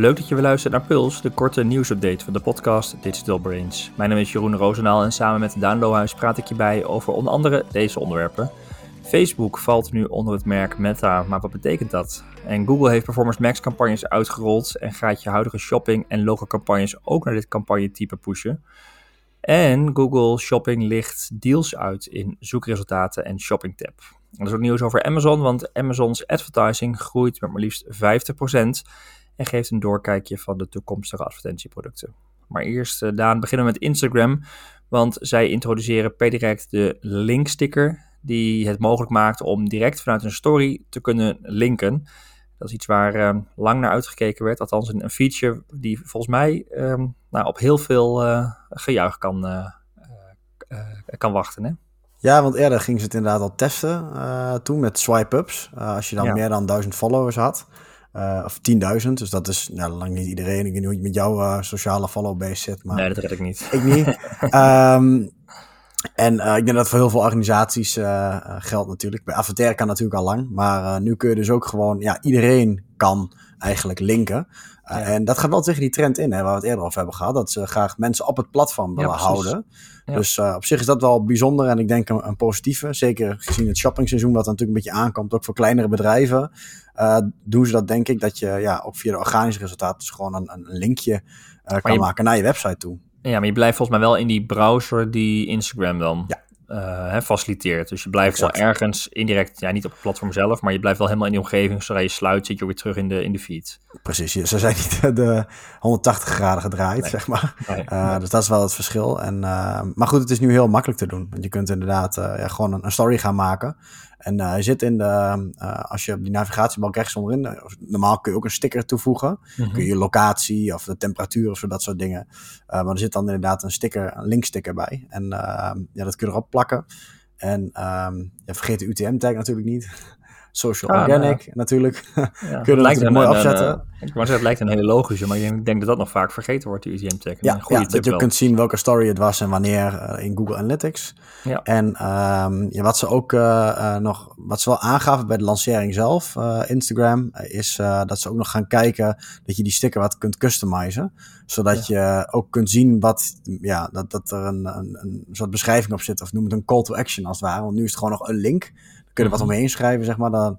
Leuk dat je weer luistert naar Puls, de korte nieuwsupdate van de podcast Digital Brains. Mijn naam is Jeroen Roosendaal en samen met Daan Lohuis praat ik je bij over onder andere deze onderwerpen. Facebook valt nu onder het merk Meta, maar wat betekent dat? En Google heeft Performance Max campagnes uitgerold en gaat je huidige shopping en logo campagnes ook naar dit campagnetype pushen. En Google Shopping licht deals uit in zoekresultaten en Shopping tab. Er is ook nieuws over Amazon, want Amazon's advertising groeit met maar liefst 50% en geeft een doorkijkje van de toekomstige advertentieproducten. Maar eerst, uh, Daan, beginnen we met Instagram, want zij introduceren per direct de linksticker die het mogelijk maakt om direct vanuit een story te kunnen linken. Dat is iets waar uh, lang naar uitgekeken werd. Althans, een, een feature die volgens mij um, nou, op heel veel uh, gejuich kan, uh, kan wachten. Hè? Ja, want eerder ging ze het inderdaad al testen toen met swipe-ups. als je dan ja. meer dan duizend followers had. Of 10.000, dus dat is nou, lang niet iedereen. Ik weet niet hoe je met jouw sociale follow-base zit. Maar nee, dat red ik niet. Ik niet. um, En uh, ik denk dat voor heel veel organisaties geldt natuurlijk. Bij Avatar kan natuurlijk al lang. Maar nu kun je dus ook gewoon, ja, iedereen kan eigenlijk linken. Ja. En dat gaat wel tegen die trend in, hè, waar we het eerder over hebben gehad. Dat ze graag mensen op het platform willen ja, houden. Ja. Dus op zich is dat wel bijzonder en ik denk een, een, positieve. Zeker gezien het shoppingseizoen, wat natuurlijk een beetje aankomt, ook voor kleinere bedrijven. Doen ze dat denk ik, dat je ja, ook via de organische resultaten dus gewoon een, een linkje kan je... maken naar je website toe. Ja, maar je blijft volgens mij wel in die browser die Instagram dan ja. uh, hè, faciliteert. Dus je blijft exact. wel ergens indirect, ja, niet op het platform zelf, maar je blijft wel helemaal in die omgeving. Zodra je sluit, zit je weer terug in de, in de feed. Precies, ze zijn niet de 180 graden gedraaid, nee. zeg maar. Nee, uh, nee. Dus dat is wel het verschil. En, uh, maar goed, het is nu heel makkelijk te doen. Want je kunt inderdaad ja, gewoon een, een, story gaan maken. En uh, je zit in de, uh, als je op die navigatiebalk rechts onderin, uh, normaal kun je ook een sticker toevoegen. Mm -hmm. Kun je je locatie of de temperatuur of zo, dat soort dingen. maar er zit dan inderdaad een sticker, een linksticker bij. En ja, dat kun je erop plakken. En um, ja, vergeet de UTM-tag natuurlijk niet. Social ah, Organic nou, natuurlijk. Ja, kun je lijkt er mooi een, opzetten. Een, ik wou zeggen, het lijkt een hele logische, maar ik denk dat dat nog vaak vergeten wordt, de UTM-tag. Ja, ja dat je wel. kunt zien welke story het was en wanneer uh, in Google Analytics. Ja. En um, ja, wat ze ook uh, uh, nog, wat ze wel aangaven bij de lancering zelf, Instagram, is dat ze ook nog gaan kijken dat je die sticker wat kunt customizen. Zodat je ook kunt zien wat, ja, dat, dat er een, een, een soort beschrijving op zit, of noem het een call to action als het ware. Want nu is het gewoon nog een link kun je er wat omheen schrijven, zeg maar. Dan,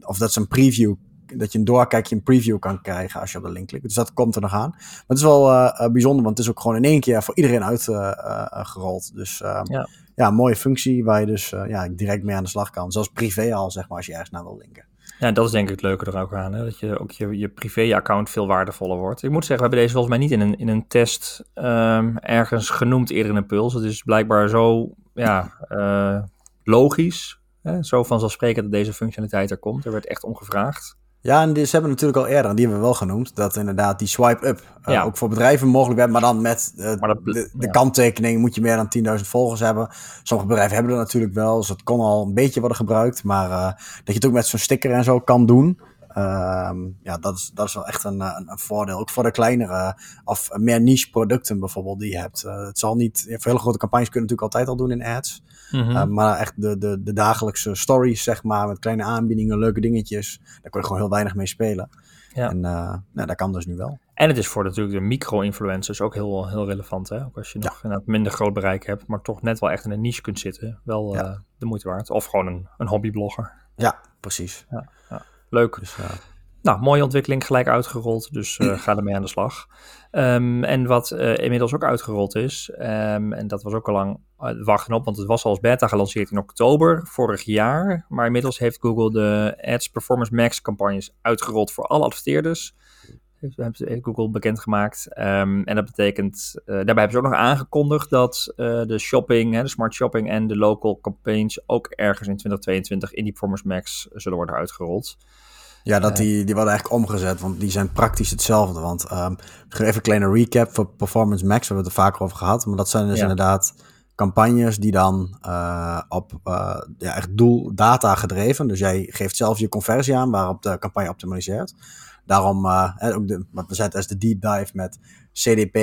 of dat is een preview, dat je een doorkijkje, een preview kan krijgen als je op de link klikt. Dus dat komt er nog aan. Maar het is wel uh, bijzonder, want het is ook gewoon in één keer voor iedereen uitgerold. Uh, dus uh, ja. ja, mooie functie waar je dus ja, direct mee aan de slag kan. Zoals privé al, zeg maar, als je ergens naar wil linken. Ja, dat is denk ik het leuke er ook aan. Hè? Dat je ook je, je privé-account veel waardevoller wordt. Ik moet zeggen, we hebben deze volgens mij niet in een, in een test um, ergens genoemd eerder in een puls. Het is blijkbaar zo ja, uh, logisch Hè, zo vanzelfsprekend dat deze functionaliteit er komt. Er werd echt om gevraagd. Ja, en die, ze hebben natuurlijk al eerder, die hebben we wel genoemd, dat inderdaad die swipe-up uh, ja. ook voor bedrijven mogelijk werd, maar dan met uh, maar dat, de, de ja. kanttekening moet je meer dan 10.000 volgers hebben. Sommige bedrijven hebben dat natuurlijk wel, dus dat kon al een beetje worden gebruikt, maar uh, dat je het ook met zo'n sticker en zo kan doen. Um, ja, dat is, dat is wel echt een, een, een, voordeel. Ook voor de kleinere of meer niche producten bijvoorbeeld die je hebt. het zal niet, voor hele grote campagnes kun je natuurlijk altijd al doen in ads. Mm -hmm. uh, maar echt de, de, de dagelijkse stories, zeg maar, met kleine aanbiedingen, leuke dingetjes. Daar kun je gewoon heel weinig mee spelen. Ja. En uh, nou, dat kan dus nu wel. En het is voor natuurlijk de micro-influencers ook heel, heel relevant. Hè? Ook als je nog ja. minder groot bereik hebt, maar toch net wel echt in een niche kunt zitten. Wel ja. de moeite waard. Of gewoon een, een hobbyblogger. Ja, precies. Ja, Leuk. Dus, nou, mooie ontwikkeling gelijk uitgerold, dus uh, ga ermee aan de slag. Um, en wat uh, inmiddels ook uitgerold is, um, en dat was ook al lang uh, wachten op, want het was al als beta gelanceerd in oktober vorig jaar. Maar inmiddels heeft Google de Ads Performance Max campagnes uitgerold voor alle adverteerders. Heeft, heeft Google bekendgemaakt. Um, en dat betekent, daarbij hebben ze ook nog aangekondigd dat de shopping, hè, de smart shopping en de local campaigns ook ergens in 2022 in die Performance Max zullen worden uitgerold. Ja, dat die, die worden eigenlijk omgezet, want die zijn praktisch hetzelfde. Want um, even een kleine recap voor Performance Max, we hebben het er vaker over gehad. Maar dat zijn dus ja. inderdaad campagnes die dan uh, op uh, ja, echt doel data gedreven. Dus jij geeft zelf je conversie aan waarop de campagne optimaliseert. Daarom, uh, ook de, wat we zetten als de deep dive met CDP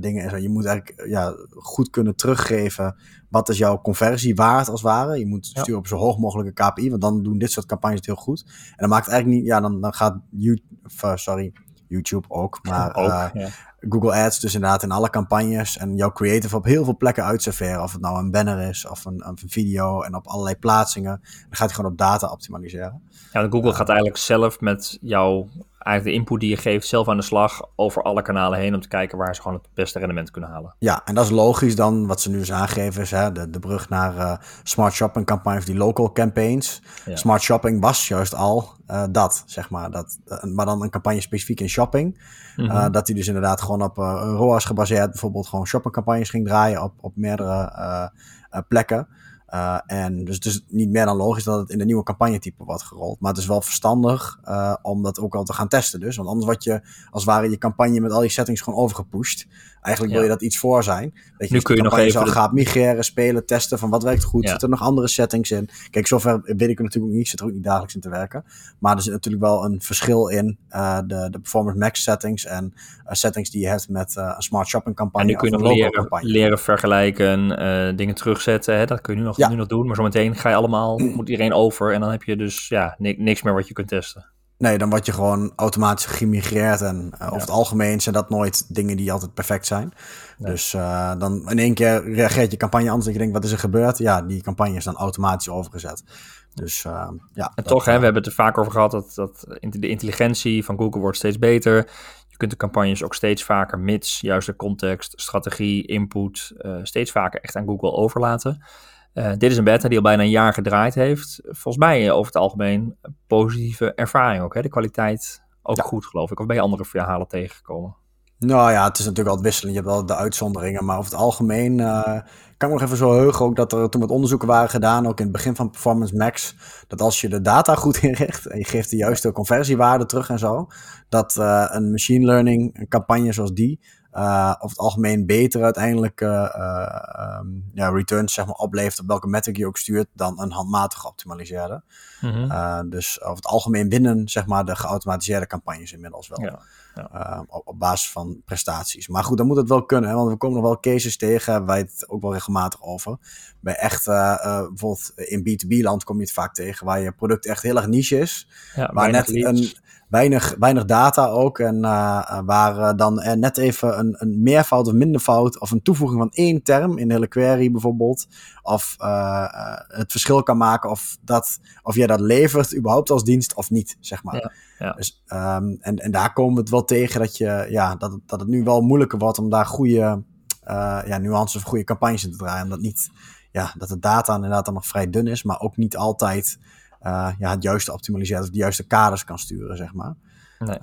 dingen en zo. Je moet eigenlijk ja, goed kunnen teruggeven wat is jouw conversie waard als het ware. Je moet sturen ja. op zo hoog mogelijke KPI, want dan doen dit soort campagnes het heel goed. En dan maakt het eigenlijk niet, ja, dan, dan gaat you, of, sorry, YouTube ook. Maar Ook, eh, ja. Google Ads dus inderdaad in alle campagnes en jouw creative op heel veel plekken uitserveren. Of het nou een banner is of een, een video en op allerlei plaatsingen. Dan gaat hij gewoon op data optimaliseren. Ja, Google gaat eigenlijk zelf met jouw, eigenlijk de input die je geeft, zelf aan de slag over alle kanalen heen om te kijken waar ze gewoon het beste rendement kunnen halen. Ja, en dat is logisch dan, wat ze nu dus aangeven is hè, de, de brug naar eh, smart shopping campagnes, die local campaigns. Ja. Smart shopping was juist al eh, dat, zeg maar. Dat, eh, maar dan een campagne specifiek in shopping. Mhm. Dat hij dus inderdaad gewoon op ROAS gebaseerd bijvoorbeeld gewoon shoppingcampagnes ging draaien op, op meerdere plekken. Eh, en dus het is niet meer dan logisch dat het in de nieuwe campagnetype wordt gerold. Maar het is wel verstandig eh, om dat ook al te gaan testen. Dus. Want anders wordt je als het ware je campagne met al die settings gewoon overgepusht. Eigenlijk wil je dat iets voor zijn. Dat je, Nu dus kun je nog even zo de- gaat migreren, spelen, testen van wat werkt goed. Ja. Zitten er nog andere settings in? Kijk, zover weet ik er natuurlijk ook niet. Ik zit er ook niet dagelijks in te werken. Maar er zit natuurlijk wel een verschil in eh, de, de Performance Max settings en settings die je hebt met een smart shopping En campagne nu kun je nog leren, campagne. leren vergelijken, dingen terugzetten. Hè? Dat kun je nu nog, Ja. Nu nog doen. Maar zometeen ga je allemaal, moet iedereen over. En dan heb je dus ja, ni- niks meer wat je kunt testen. Nee, dan word je gewoon automatisch gemigreerd. En eh, over het algemeen zijn dat nooit dingen die altijd perfect zijn. Nee. Dus eh, dan in één keer reageert je campagne anders. Dat je denkt, wat is er gebeurd? Ja, die campagne is dan automatisch overgezet. Dus eh, ja. En dat, toch, hè, we hebben het er vaak over gehad dat, dat de intelligentie van Google wordt steeds beter. Je kunt de campagnes ook steeds vaker, mits juiste context, strategie, input, steeds vaker echt aan Google overlaten. Eh, dit is een beta die al bijna een jaar gedraaid heeft. Volgens mij eh, over het algemeen een positieve ervaring ook. Hè? De kwaliteit ook Ja. goed, geloof ik. Of ben je andere verhalen tegengekomen? Nou ja, het is natuurlijk altijd wisselend. Je hebt wel de uitzonderingen. Maar over het algemeen eh, kan ik nog even zo heugen ook dat er toen wat onderzoeken waren gedaan, ook in het begin van Performance Max, dat als je de data goed inricht en je geeft de juiste conversiewaarde terug en zo, dat een machine learning een campagne zoals die eh over het algemeen beter uiteindelijk eh, eh, ehm, ja, returns zeg maar, oplevert op welke metric je ook stuurt dan een handmatig geoptimaliseerde. Mhm. Dus over het algemeen binnen zeg maar, de geautomatiseerde campagnes inmiddels wel. Ja, op, op basis van prestaties. Maar goed, dan moet het wel kunnen. Hè? Want we komen nog wel cases tegen. Hebben wij het ook wel regelmatig over. Bij echt, bijvoorbeeld in B2B-land kom je het vaak tegen. Waar je product echt heel erg niche is. Waar weinig net een, weinig, weinig data ook. En eh, waar eh, dan eh, net even een, een meervoud of mindervoud. Of een toevoeging van één term in de hele query bijvoorbeeld. Of het verschil kan maken of, dat, of jij dat levert überhaupt als dienst of niet, zeg maar. Ja, ja. Dus, ehm, en, en daar komen we het wel tegen dat, je, ja, dat, het, dat het nu wel moeilijker wordt om daar goede ja, nuances of goede campagnes in te draaien. Omdat niet, ja, dat de data inderdaad dan nog vrij dun is, maar ook niet altijd ja, het juiste optimaliseert of de juiste kaders kan sturen, zeg maar. Nee.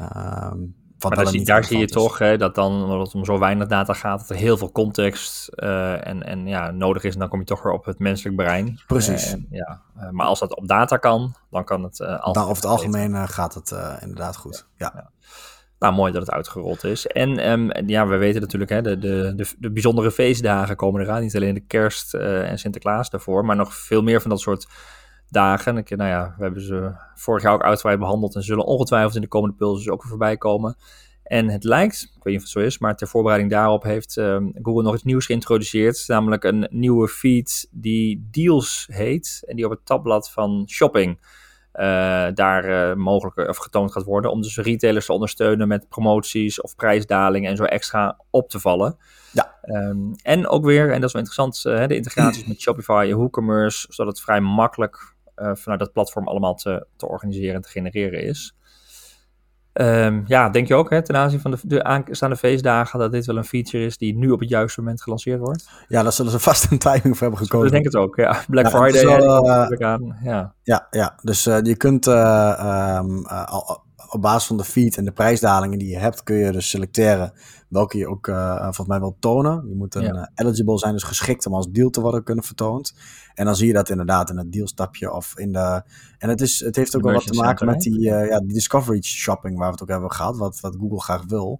Wat Maar daar, zie, niet daar zie je toch hè, dat dan, omdat het om zo weinig data gaat, dat er heel veel context eh, en, en ja, nodig is. En dan kom je toch weer op het menselijk brein. Precies. Eh, en, ja, eh, maar als dat op data kan, dan kan het eh Dan over het algemeen eh, gaat het eh, inderdaad goed. Ja. Nou, mooi dat het uitgerold is. En ehm, ja, we weten natuurlijk, hè, de, de, de, de bijzondere feestdagen komen eraan. Niet alleen de kerst eh, en Sinterklaas daarvoor, maar nog veel meer van dat soort dagen. Ik, nou ja, we hebben ze vorig jaar ook uitgebreid behandeld en zullen ongetwijfeld in de komende pulses ook weer voorbij komen. En het lijkt, ik weet niet of het zo is, maar ter voorbereiding daarop heeft ehm, Google nog iets nieuws geïntroduceerd. Namelijk een nieuwe feed die Deals heet. En die op het tabblad van Shopping eh, daar eh, mogelijk of getoond gaat worden. Om dus retailers te ondersteunen met promoties of prijsdalingen en zo extra op te vallen. Ja. Ehm, en ook weer, en dat is wel interessant, eh, de integraties met Shopify en WooCommerce, zodat het vrij makkelijk eh, vanuit dat platform allemaal te, te organiseren en te genereren is. Ehm, ja, denk je ook hè, ten aanzien van de, de aanstaande feestdagen dat dit wel een feature is die nu op het juiste moment gelanceerd wordt? ja, daar zullen ze vast een timing voor hebben gekozen. Ik denk het ook, ja. Black Ja, Friday, wel, eh, aan. Ja. Ja, ja. dus eh, je kunt eh, ehm, eh, al- op basis van de feed en de prijsdalingen die je hebt, kun je dus selecteren welke je ook eh, volgens mij wil tonen. Die moeten Ja. eh, eligible zijn, dus geschikt om als deal te worden kunnen vertoond. En dan zie je dat inderdaad in het dealstapje of in de... En het, is, het heeft ook wel wat te maken Center, met die, eh, ja, die discovery shopping waar we het ook hebben gehad, wat, wat Google graag wil.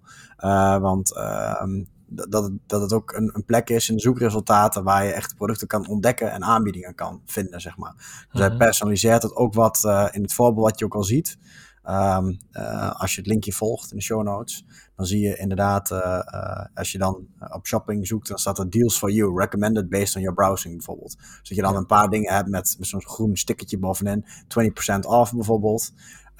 Want ehm, dat, dat het- dat het ook een, een plek is in de zoekresultaten waar je echt producten kan ontdekken en aanbiedingen kan vinden, zeg maar. Dus hij Mhm. personaliseert het ook wat in het voorbeeld wat je ook al ziet. Ehm, eh, als je het linkje volgt in de show notes, dan zie je inderdaad, eh, eh, als je dan op shopping zoekt, dan staat er deals for you, recommended based on your browsing bijvoorbeeld. Dus dat je dan Ja. een paar dingen hebt met, met zo'n groen stickertje bovenin, 20% off bijvoorbeeld.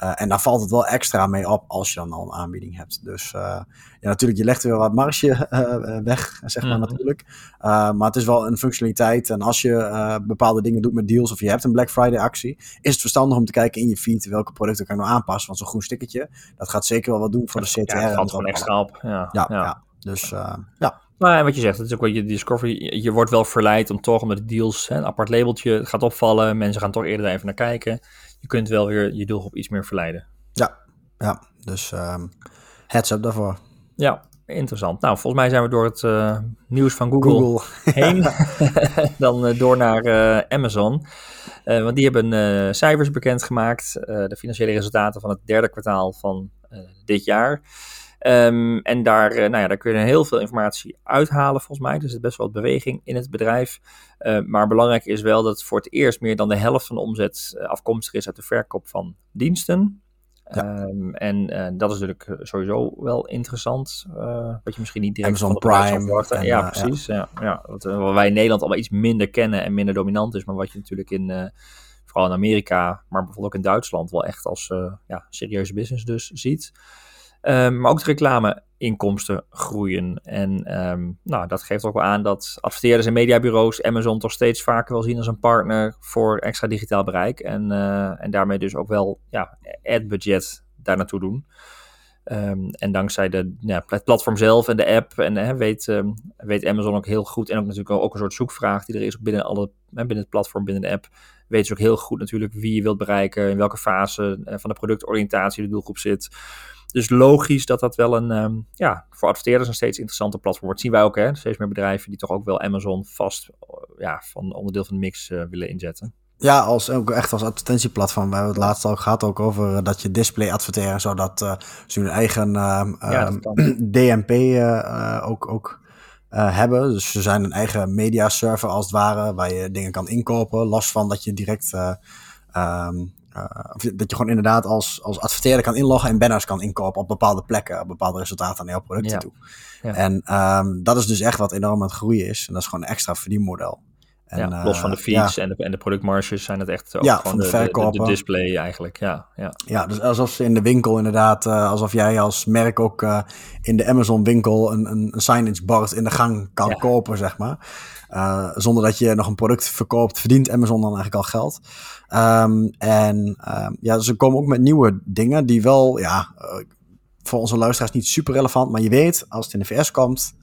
En daar valt het wel extra mee op als je dan al een aanbieding hebt. Dus ja, natuurlijk, je legt weer wat marge weg, zeg maar Mhm. natuurlijk. maar het is wel een functionaliteit. En als je bepaalde dingen doet met deals of je hebt een Black Friday actie, is het verstandig om te kijken in je feed welke producten kan ik nou aanpassen. Want zo'n groen stickertje, dat gaat zeker wel wat doen voor de CTR. Ja, valt zo. gewoon extra op. Ja, Ja, ja. Dus ja. Maar wat je zegt, het is ook wat je Discovery, je wordt wel verleid om toch met de deals, hè, een apart labeltje gaat opvallen, mensen gaan toch eerder even naar kijken. Je kunt wel weer je doelgroep iets meer verleiden. Ja, ja. dus um, heads up daarvoor. Ja, interessant. Nou, volgens mij zijn we door het uh, nieuws van Google, Google. heen. Dan uh, door naar uh, Amazon. want die hebben cijfers bekendgemaakt, de financiële resultaten van het derde kwartaal van dit jaar. Um, en daar, uh, nou ja, daar kun je heel veel informatie uithalen volgens mij. Dus er is best wel wat beweging in het bedrijf. Uh, maar belangrijk is wel dat voor het eerst meer dan de helft van de omzet uh, afkomstig is uit de verkoop van diensten. Ja. Um, en dat is natuurlijk sowieso wel interessant. wat je misschien niet direct Amazon Prime. En, ja, precies. Ja. Ja, ja, wat, wat, wij in Nederland allemaal iets minder kennen en minder dominant is. Maar wat je natuurlijk in, vooral in Amerika, maar bijvoorbeeld ook in Duitsland, wel echt als ja, serieuze business dus ziet. Um, maar ook de reclameinkomsten groeien. En um, nou, dat geeft ook wel aan dat adverteerders en mediabureaus Amazon toch steeds vaker wel zien als een partner voor extra digitaal bereik. En, uh, en daarmee dus ook wel ja, ad-budget daar naartoe doen. Um, en dankzij de, het platform zelf en de app en, uh, weet, weet Amazon ook heel goed. En ook natuurlijk ook een soort zoekvraag die er is binnen, alle, binnen het platform, binnen de app. Weet ze ook heel goed natuurlijk wie je wilt bereiken, in welke fase uh, van de productoriëntatie de doelgroep zit. Dus logisch dat dat wel een, um, ja, voor adverteerders een steeds interessanter platform wordt. zien wij ook, hè. Steeds meer bedrijven die toch ook wel Amazon vast, ja, van onderdeel van de mix uh, willen inzetten. Ja, als, ook echt als advertentieplatform. We hebben het laatst al gehad ook over uh, dat je display adverteren, zodat uh, ze hun eigen ja, DMP uh, ook, ook hebben. Dus ze zijn een eigen media server als het ware, waar je dingen kan inkopen. Last van dat je direct um, uh, dat je gewoon inderdaad als, als adverteerder kan inloggen en banners kan inkopen op bepaalde plekken, op bepaalde resultaten aan jouw producten Ja. toe. Ja. En um, dat is dus echt wat enorm aan het groeien is. En dat is gewoon een extra verdienmodel. En, ja, los van de ja, feeds en, de, en de productmarges zijn het echt ook Ja, van de de, display eigenlijk. Ja, ja. Ja, dus alsof ze in de winkel inderdaad, uh, alsof jij als merk ook uh, in de Amazon winkel een, een, signage board in de gang kan Ja. kopen, zeg maar. Uh, zonder dat je nog een product verkoopt, verdient Amazon dan eigenlijk al geld. Um, en um, ja, ze komen ook met nieuwe dingen die wel, ja, voor onze luisteraars niet super relevant. Maar je weet, als het in de VS komt,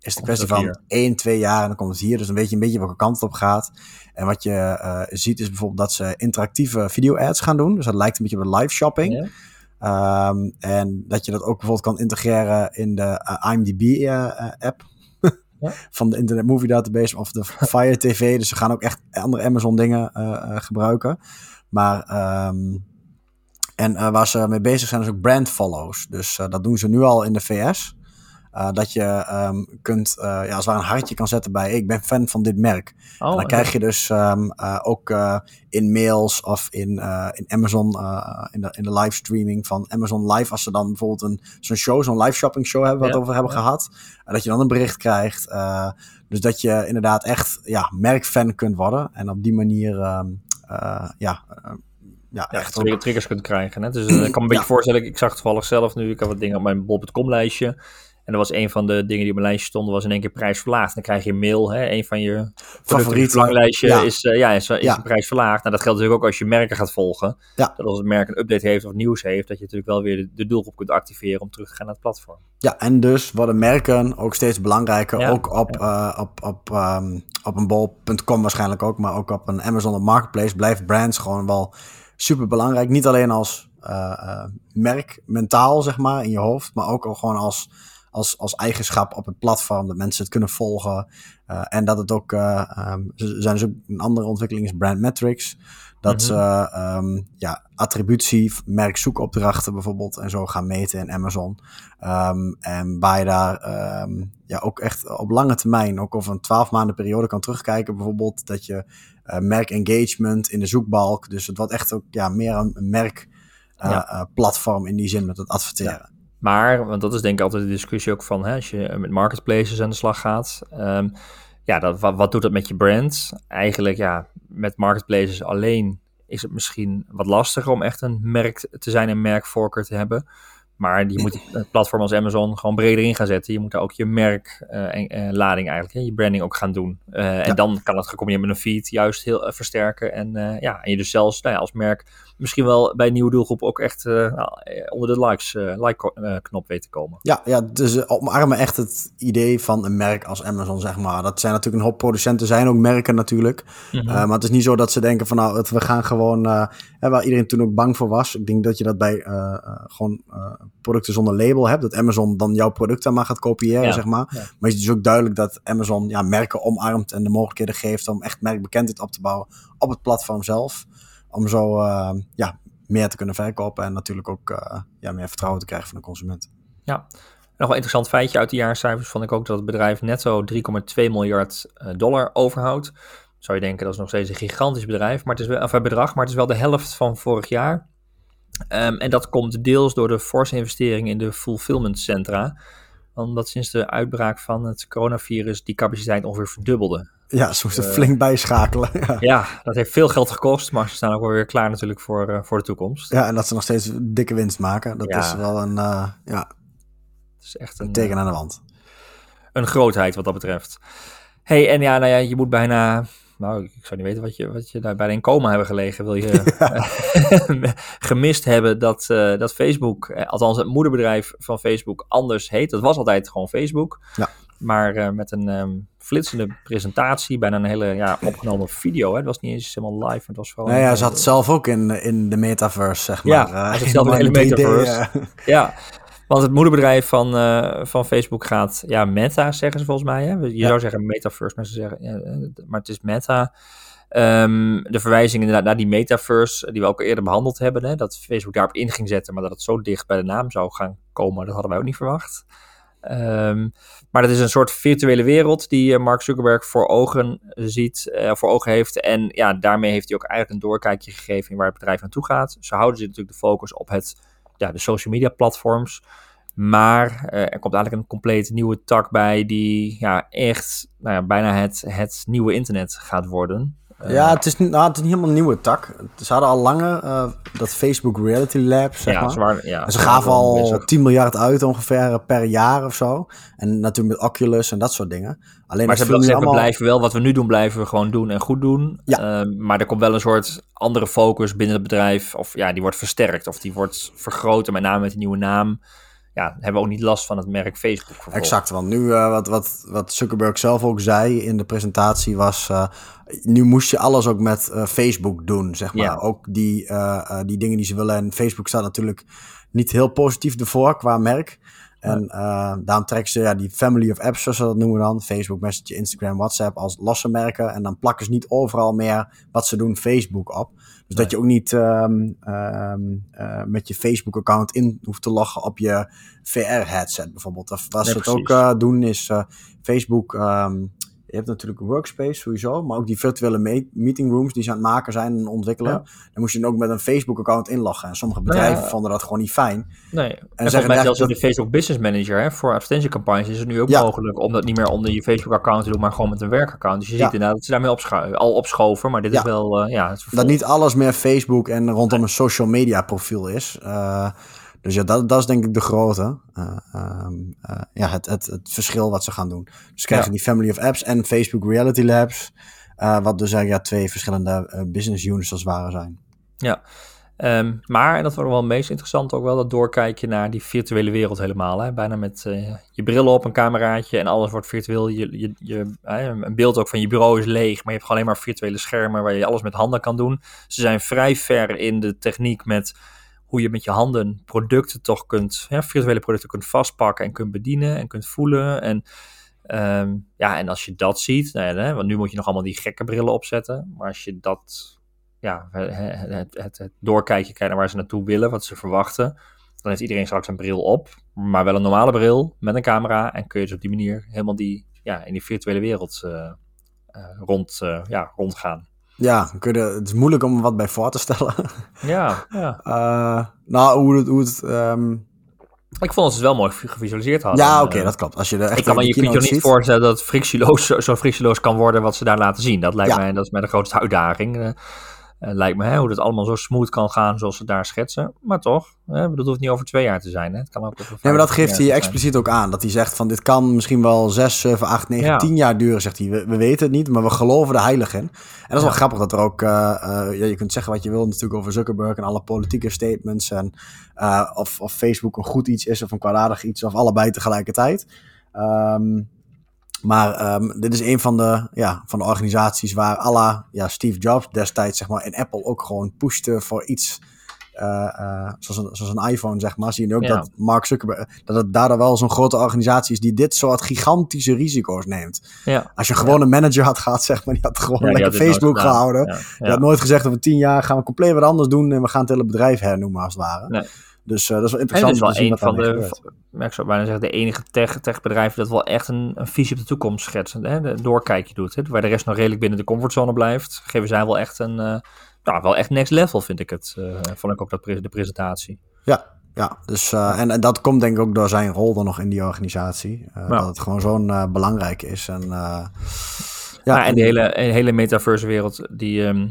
is het kwestie van 1, 2 jaar en dan komt het hier. Dus dan weet je een beetje welke kant het op gaat. En wat je uh, ziet is bijvoorbeeld dat ze interactieve video-ads gaan doen. Dus dat lijkt een beetje op live shopping. Ja. Um, en dat je dat ook bijvoorbeeld kan integreren in de uh, IMDb-app. Ja. Van de Internet Movie Database of de Fire TV. Dus ze gaan ook echt andere Amazon dingen gebruiken. Maar, um, en waar ze mee bezig zijn is ook brand follows. Dus dat doen ze nu al in de VS. Uh, dat je um, kunt, uh, ja, als het ware een hartje kan zetten bij, ik ben fan van dit merk. Oh, en dan krijg je dus um, uh, ook in mails of in, in Amazon, in, de, in de livestreaming van Amazon Live, als ze dan bijvoorbeeld een, zo'n show, zo'n live shopping show hebben, wat Ja, over hebben ja. gehad, dat je dan een bericht krijgt. Dus dat je inderdaad echt ja, merkfan kunt worden en op die manier um, ja, ja, Ja, echt triggers kunt krijgen. Hè? Dus eh, ik kan me een beetje Ja. voorstellen, ik, ik zag toevallig zelf nu, ik had wat dingen op mijn bol.com lijstje. En dat was een van de dingen die op mijn lijstje stonden, was in één keer prijs verlaagd. Dan krijg je een mail, hè? een van je Favoriete, favoriete verlanglijstje ja. is, eh, ja, is, is Ja. prijs verlaagd. Nou, dat geldt natuurlijk ook als je merken gaat volgen. Ja. Dat als het merk een update heeft of nieuws heeft, dat je natuurlijk wel weer de, de doelgroep kunt activeren om terug te gaan naar het platform. Ja, en dus worden merken ook steeds belangrijker. Ja, ook op, uh, op, op, um, op een bol.com waarschijnlijk ook, maar ook op een Amazon Marketplace blijft brands gewoon wel super belangrijk. Niet alleen als uh, merk, mentaal zeg maar, in je hoofd, maar ook al gewoon als, als, als eigenschap op het platform, dat mensen het kunnen volgen. Uh, en dat het ook, uh, um, zijn dus ook een andere ontwikkeling is brand metrics. Dat Mhm. ze um, ja, attributie, merkzoekopdrachten bijvoorbeeld en zo gaan meten in Amazon. Um, en waar je daar ja, ook echt op lange termijn, ook over een 12 maanden periode kan terugkijken. Bijvoorbeeld dat je uh, merk engagement in de zoekbalk. Dus het wordt echt ook ja, meer een merk Ja. platform in die zin met het adverteren. Maar, want dat is denk ik altijd de discussie ook van hè, als je met marketplaces aan de slag gaat. ehm, ja, dat, wat, wat doet dat met je brand? Eigenlijk ja, met marketplaces alleen is het misschien wat lastiger om echt een merk te zijn, een merkvoorkeur te hebben. Maar je moet een platform als Amazon gewoon breder in gaan zetten. Je moet daar ook je merklading uh, uh, eigenlijk, hè, je branding ook gaan doen. Uh, ja. En dan kan dat gecombineerd met een feed juist heel versterken. En, ja, en je dus zelfs nou ja, als merk misschien wel bij een nieuwe doelgroep ook echt nou, onder de likes, like knop weet te komen. Ja, ja dus omarmen echt het idee van een merk als Amazon, zeg maar. Dat zijn natuurlijk een hoop producenten, zijn ook merken natuurlijk. Mm -hmm. maar het is niet zo dat ze denken van nou, we gaan gewoon, waar iedereen toen ook bang voor was. Ik denk dat je dat bij gewoon producten zonder label hebt. Dat Amazon dan jouw producten maar gaat kopiëren, ja, zeg maar. Ja. Maar het is dus ook duidelijk dat Amazon ja, merken omarmt en de mogelijkheden geeft om echt merkbekendheid op te bouwen op het platform zelf. Om zo uh, ja, meer te kunnen verkopen en natuurlijk ook uh, ja, meer vertrouwen te krijgen van de consument. Ja, nog een interessant feitje uit de jaarcijfers vond ik ook dat het bedrijf netto 3,2 miljard uh, dollar overhoudt. Zou je denken dat is nog steeds een gigantisch bedrijf, maar het is wel, of, bedrag, maar het is wel de helft van vorig jaar. Um, en dat komt deels door de forse investering in de fulfillment centra. Omdat sinds de uitbraak van het coronavirus die capaciteit ongeveer verdubbelde. Ja, ze moesten uh, flink bijschakelen. Ja. ja. dat heeft veel geld gekost, maar ze staan ook wel weer klaar natuurlijk voor, uh, voor de toekomst. Ja, en dat ze nog steeds dikke winst maken. Dat ja. is wel een, uh, ja, dat is echt een, een teken aan de wand. Een grootheid wat dat betreft. hey, en ja, nou ja, je moet bijna nou, ik zou niet weten wat je, wat je daar bij een coma hebben gelegen. Wil je ja. gemist hebben dat, uh, dat Facebook, althans het moederbedrijf van Facebook, anders heet. Dat was altijd gewoon Facebook. Ja. Maar uh, met een um, flitsende presentatie, bijna een hele ja, opgenomen video. Hè. Het was niet eens helemaal live, maar het was vooral... Nou ja, ze had zelf ook in, in de metaverse, zeg maar. Ja, uh, zat zelf in de hele metaverse. ja. Want het moederbedrijf van, uh, van Facebook gaat, ja, Meta zeggen ze volgens mij. Hè? Je ja. zou zeggen Metaverse, maar ze zeggen, ja, maar het is Meta. Um, de verwijzing inderdaad naar die metaverse, die we ook eerder behandeld hebben, hè, dat Facebook daarop in ging zetten, maar dat het zo dicht bij de naam zou gaan komen, dat hadden wij ook niet verwacht. Um, maar dat is een soort virtuele wereld die Mark Zuckerberg voor ogen ziet, uh, voor ogen heeft. En ja, daarmee heeft hij ook eigenlijk een doorkijkje gegeven in waar het bedrijf naartoe gaat. Ze houden zich natuurlijk de focus op het ja, de social media platforms. Maar uh, er komt eigenlijk een compleet nieuwe tak bij die ja, echt nou ja, bijna het, het nieuwe internet gaat worden. Uh, ja, het is, nou, het is niet helemaal een nieuwe tak. Ze hadden al langer uh, dat Facebook Reality Lab, zeg ja, maar. Ze, waren, ja, en ze gaven al 10 miljard uit ongeveer per jaar of zo. En natuurlijk met Oculus en dat soort dingen. Alleen maar ze, hebben, allemaal... blijven wel, wat we nu doen, blijven we gewoon doen en goed doen. Ja. Uh, maar er komt wel een soort andere focus binnen het bedrijf. Of ja, die wordt versterkt of die wordt vergroot. Met name met een nieuwe naam ja, hebben we ook niet last van het merk Facebook. Vervolgens. Exact, want nu uh, wat, wat, wat Zuckerberg zelf ook zei in de presentatie was... Uh, nu moest je alles ook met uh, Facebook doen, zeg maar. Ja. Ook die, die dingen die ze willen. En Facebook staat natuurlijk niet heel positief ervoor qua merk. En uh, daarom trekken ze ja, die family of apps, zoals ze dat noemen dan. Facebook, Messenger, Instagram, WhatsApp als losse merken. En dan plakken ze niet overal meer wat ze doen Facebook op. Dus nee. dat je ook niet um, um, uh, met je Facebook-account in hoeft te loggen op je VR-headset bijvoorbeeld. Of wat Nee, ze het ook uh, doen is Facebook... Um, je hebt natuurlijk Workspace sowieso, maar ook die virtuele me- meeting rooms die ze aan het maken zijn en ontwikkelen. Ja. Dan moest je dan ook met een Facebook-account inloggen. En sommige bedrijven Ja. vonden dat gewoon niet fijn. Nee, en, zeggen mij eigenlijk zelfs in de Facebook Business Manager hè, voor advertentiecampagnes is het nu ook Ja. mogelijk om dat niet meer onder je Facebook-account te doen, maar gewoon met een werkaccount. Dus je ziet inderdaad dat ze daarmee opschu- al opschoven, maar dit is wel eh, ja. Dat niet alles meer Facebook en rondom een social media profiel is. Uh, dus ja, dat, dat is denk ik de grote. Uh, um, uh, ja, het, het, het verschil wat ze gaan doen. Dus krijgen Ja. die Family of Apps en Facebook Reality Labs. Uh, wat dus eigenlijk ja, twee verschillende business units als het ware zijn. Ja. Ehm, maar, en dat wordt wel het meest interessant, ook wel dat doorkijkje naar die virtuele wereld helemaal. Hè? Bijna met eh, je bril op, een cameraatje en alles wordt virtueel. Je, je, je, een beeld ook van je bureau is leeg, maar je hebt gewoon alleen maar virtuele schermen waar je alles met handen kan doen. Ze zijn vrij ver in de techniek met hoe je met je handen producten toch kunt, virtuele producten kunt vastpakken en kunt bedienen en kunt voelen. En ehm, ja, en als je dat ziet, nou want nu moet je nog allemaal die gekke brillen opzetten, maar als je dat ja, het, het, het, doorkijkje krijgt naar waar ze naartoe willen, wat ze verwachten. Dan heeft iedereen straks een bril op, maar wel een normale bril met een camera. En kun je dus op die manier helemaal die, ja, in die virtuele wereld uh, uh, rond, uh, ja, rondgaan. Ja, kun je, het is moeilijk om wat bij voor te stellen. Ja, ja. Uh, nou, hoe het... Hoe het um... Ik vond dat ze het wel mooi gevisualiseerd hadden. Ja, oké, okay, dat klopt. Als je echt ik kan me je kunt je niet ziet. voorstellen dat het frictieloos, zo, zo frictieloos kan worden wat ze daar laten zien. Dat lijkt Ja. mij, dat is mij de grootste uitdaging. Uh, Uh, lijkt me hè, hoe dat allemaal zo smooth kan gaan zoals ze daar schetsen. Maar toch, hè, het hoeft niet over twee jaar te zijn. Hè? Het kan ook Nee, maar dat geeft hij expliciet ook aan. Dat hij zegt van dit kan misschien wel 6, 7, 8, 9, Ja. 10 jaar duren, zegt hij. We, we weten het niet, maar we geloven er heilig in. En dat is wel grappig dat er ook, eh, eh, ja, je kunt zeggen wat je wil natuurlijk over Zuckerberg en alle politieke statements. En eh, of, of Facebook een goed iets is of een kwaadaardig iets, of allebei tegelijkertijd. Ehm, maar ehm, dit is een van de, ja, van de organisaties waar alla, ja, Steve Jobs destijds zeg maar, in Apple ook gewoon pushte voor iets. eh, eh, zoals, een, zoals een iPhone, zeg maar. Zie je nu ook Ja. dat Mark Zuckerberg, dat het daardoor wel zo'n grote organisatie is die dit soort gigantische risico's neemt. Ja. Als je gewoon een manager had gehad, zeg maar, die had gewoon lekker Facebook gehouden. Die had nooit gezegd over tien jaar gaan we compleet wat anders doen en we gaan het hele bedrijf hernoemen als het ware. Nee. Dus eh, dat is wel En interessant het is wel een van de, ja, ik zou bijna zeggen, de enige tech, techbedrijven dat wel echt een, een visie op de toekomst schetsen. Hè? Een doorkijkje doet. Hè? Waar de rest nog redelijk binnen de comfortzone blijft, geven zij wel echt een, nou, wel echt next level vind ik het. eh, vond ik ook dat, pre- de presentatie. Ja, ja dus, en, en dat komt denk ik ook door zijn rol dan nog in die organisatie. Ja. Dat het gewoon zo'n eh, belangrijk is. En, Ja, en de hele, de hele metaverse wereld, die, ehm,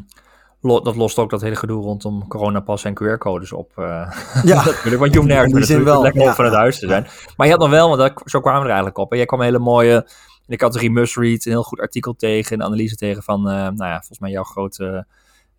dat lost ook dat hele gedoe rondom coronapas en QR-codes op. eh, Ja, natuurlijk, want je hoeft nergens meer zin wel, lekker ja. van het huis te zijn. Maar je had nog wel, want zo kwamen we er eigenlijk op. En jij kwam een hele mooie, in de categorie must read, een heel goed artikel tegen, een analyse tegen van, eh, nou ja, volgens mij jouw grote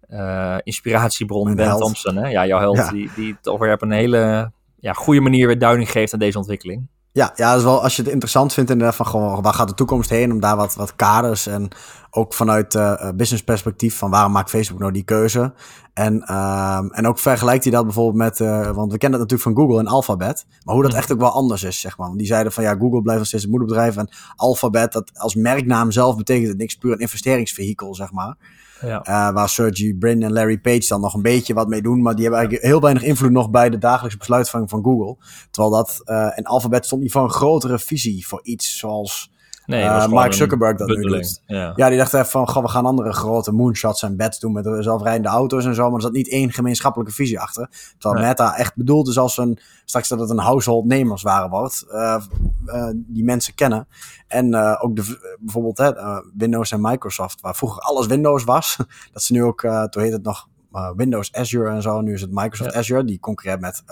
eh, inspiratiebron, Mijn Ben held. Thompson. Hè? Ja, jouw held, Ja. die, die toch weer op een hele ja, goede manier weer duiding geeft aan deze ontwikkeling. Ja, ja, dat is wel als je het interessant vindt inderdaad van gewoon waar gaat de toekomst heen om daar wat, wat kaders en ook vanuit eh, business perspectief van waarom maakt Facebook nou die keuze en, ehm, en ook vergelijkt hij dat bijvoorbeeld met, eh, want we kennen het natuurlijk van Google en Alphabet, maar hoe dat Mhm. echt ook wel anders is zeg maar. Want die zeiden van ja Google blijft nog steeds het moederbedrijf en Alphabet dat als merknaam zelf betekent het niks puur een investeringsvehikel zeg maar. Ja. Eh, waar Sergey Brin en Larry Page dan nog een beetje wat mee doen. Maar die hebben eigenlijk heel weinig invloed nog bij de dagelijkse besluitvorming van Google. Terwijl dat eh in Alphabet stond niet voor een grotere visie voor iets zoals Nee, gewoon Mark Zuckerberg dat nu doet. Ja. Ja, die dacht even van, goh, we gaan andere grote moonshots en bets doen met de zelfrijdende auto's en zo. Maar er zat niet één gemeenschappelijke visie achter. Terwijl Nee. Meta echt bedoeld is als een, straks dat het een household namers waren wordt. eh, eh, die mensen kennen. En ook de, bijvoorbeeld hè, Windows en Microsoft, waar vroeger alles Windows was. dat ze nu ook, toen heet het nog Windows Azure en zo. Nu is het Microsoft Ja. Azure, die concurreert met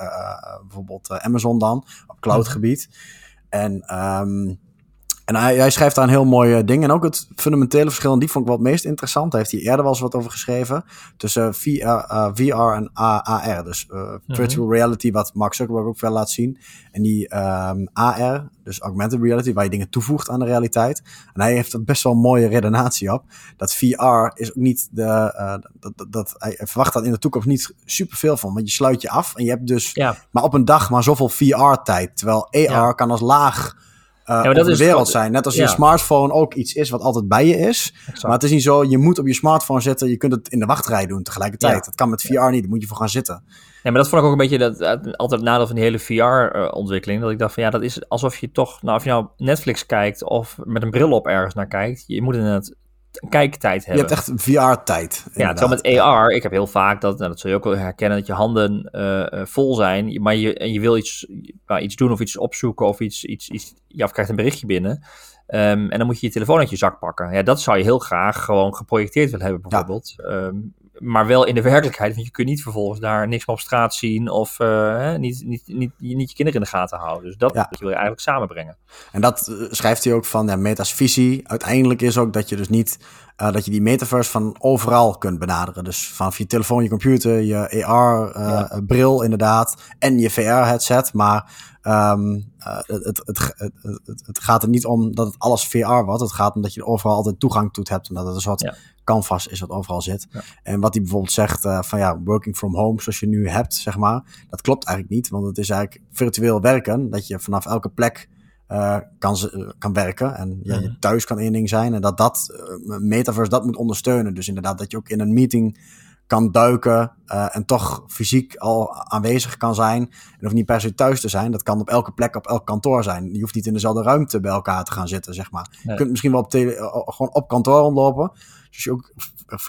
bijvoorbeeld Amazon dan, op cloudgebied. En, ehm, en hij, hij schrijft daar een heel mooi eh, ding. En ook het fundamentele verschil, en die vond ik wel het meest interessant. Daar heeft hij eerder wel eens wat over geschreven. Tussen VR, eh, VR en A- AR. Dus eh, virtual reality, wat Mark Zuckerberg ook veel laat zien. En die ehm, AR, dus augmented reality, waar je dingen toevoegt aan de realiteit. En hij heeft er best wel een mooie redenatie op. Dat VR is ook niet de. eh, dat, dat, dat, hij verwacht dat in de toekomst niet superveel van. Want je sluit je af en je hebt dus Ja. maar op een dag maar zoveel VR-tijd. Terwijl AR Ja. kan als laag dat de wereld wat- zijn. Net als je smartphone ook iets is wat altijd bij je is. Exact. Maar het is niet zo, je moet op je smartphone zitten. Je kunt het in de wachtrij doen tegelijkertijd. Ja. Dat kan met VR niet, daar moet je voor gaan zitten. Ja, maar dat vond ik ook een beetje dat, dat- altijd het nadeel van die hele VR-ontwikkeling. dat ik dacht van ja, dat is alsof je toch, nou of je nou Netflix kijkt of met een bril op ergens naar kijkt. Je moet inderdaad een kijktijd Je hebben. hebt echt VR-tijd. ja, terwijl met AR, ik heb heel vaak dat, nou, dat zul je ook wel herkennen, dat je handen eh, eh, vol zijn, maar je, en je wil iets, nou, iets doen of iets opzoeken of iets, iets, iets ja, of krijgt een berichtje binnen. Ehm, en dan moet je je telefoon uit je zak pakken. Ja, dat zou je heel graag gewoon geprojecteerd willen hebben, bijvoorbeeld. Ehm, maar wel in de werkelijkheid, want je kunt niet vervolgens daar niks meer op straat zien of eh, niet, niet, niet, niet je kinderen in de gaten houden. Dus dat, Ja. dat wil je eigenlijk samenbrengen. En dat eh, schrijft hij ook van ja, Meta's visie. Uiteindelijk is ook dat je dus niet eh, dat je die metaverse van overal kunt benaderen. Dus vanaf je telefoon, je computer, je AR-bril inderdaad en je VR-headset. Maar ehm, eh, het, het, het, het, gaat er niet om dat het alles VR wordt. Het gaat om dat je er overal altijd toegang toe hebt. Omdat het een soort Ja. canvas is wat overal zit. Ja. En wat hij bijvoorbeeld zegt eh, van ja, working from home zoals je nu hebt, zeg maar. Dat klopt eigenlijk niet, want het is eigenlijk virtueel werken. Dat je vanaf elke plek eh, kan, ze- eh, kan werken. En ja, je Mhm. thuis kan één ding zijn. En dat dat, eh, Metaverse dat moet ondersteunen. Dus inderdaad dat je ook in een meeting kan duiken en toch fysiek al aanwezig kan zijn. En hoeft niet per se thuis te zijn. Dat kan op elke plek, op elk kantoor zijn. Je hoeft niet in dezelfde ruimte bij elkaar te gaan zitten, zeg maar. Nee. Je kunt misschien wel op tele, gewoon op kantoor rondlopen. Dus je ook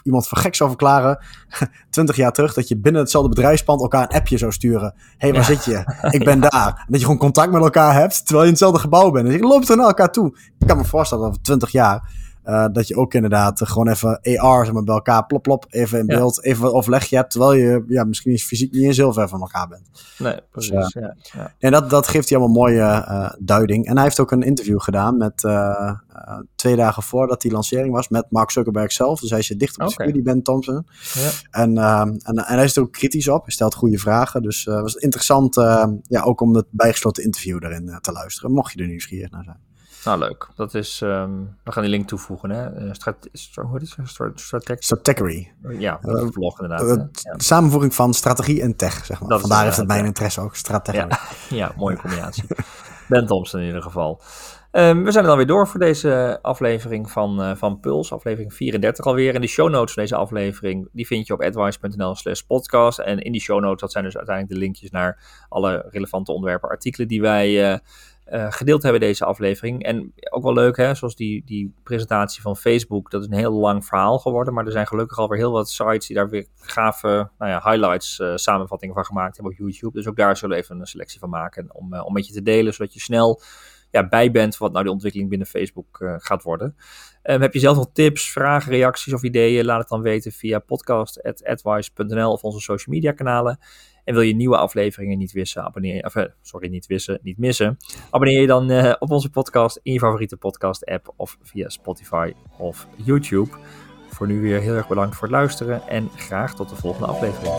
iemand voor gek zou verklaren, twintig jaar terug, dat je binnen hetzelfde bedrijfspand elkaar een appje zou sturen. Hé, hey, waar Ja. zit je? Ik ben daar. En dat je gewoon contact met elkaar hebt, terwijl je in hetzelfde gebouw bent. En je loopt er naar elkaar toe. Ik kan me voorstellen dat over twintig jaar Uh, dat je ook inderdaad gewoon even AR zeg maar, bij elkaar plop plop even in beeld, even wat overleg je hebt, terwijl je ja, misschien fysiek niet eens heel ver van elkaar bent. Nee, dus, precies. ja, ja. En dat, dat geeft hij allemaal mooie duiding. En hij heeft ook een interview gedaan met twee dagen voordat die lancering was met Mark Zuckerberg zelf. Dus hij zit dicht op de okay. die Ben Thompson. Ja. En, en, en hij is er ook kritisch op. Hij stelt goede vragen. Dus het was interessant ja, ook om het bijgesloten interview erin te luisteren. Mocht je er nieuwsgierig naar zijn. Nou, leuk. Dat is, um, we gaan die link toevoegen, hè? Uh, strat, hoe heet het? Stratechery. Ja, uh, vlog inderdaad. Uh, ja. De samenvoeging van strategie en tech, zeg maar. Dat Vandaar heeft het mijn interesse ook, strategie. Ja, ja, mooie combinatie. ben Thompson in ieder geval. Um, we zijn er dan weer door voor deze aflevering van, uh, van Puls, aflevering 34 alweer. En de show notes van deze aflevering, die vind je op advice.nl slash podcast. En in die show notes, dat zijn dus uiteindelijk de linkjes naar alle relevante onderwerpen, artikelen die wij... Uh, uh, gedeeld hebben deze aflevering. En ook wel leuk, hè, zoals die, die presentatie van Facebook. Dat is een heel lang verhaal geworden. Maar er zijn gelukkig alweer heel wat sites die daar weer gave nou ja, highlights, samenvattingen van gemaakt hebben op YouTube. Dus ook daar zullen we even een selectie van maken om, om met je te delen, zodat je snel bij bent wat nou de ontwikkeling binnen Facebook gaat worden. Um, heb je zelf nog tips, vragen, reacties of ideeën? Laat het dan weten via podcast.advice.nl of onze social media kanalen. En wil je nieuwe afleveringen niet wissen, abonneer, of, eh, sorry, niet wissen, niet missen. Abonneer je dan uh, op onze podcast in je favoriete podcast app of via Spotify of YouTube. Voor nu weer heel erg bedankt voor het luisteren en graag tot de volgende aflevering.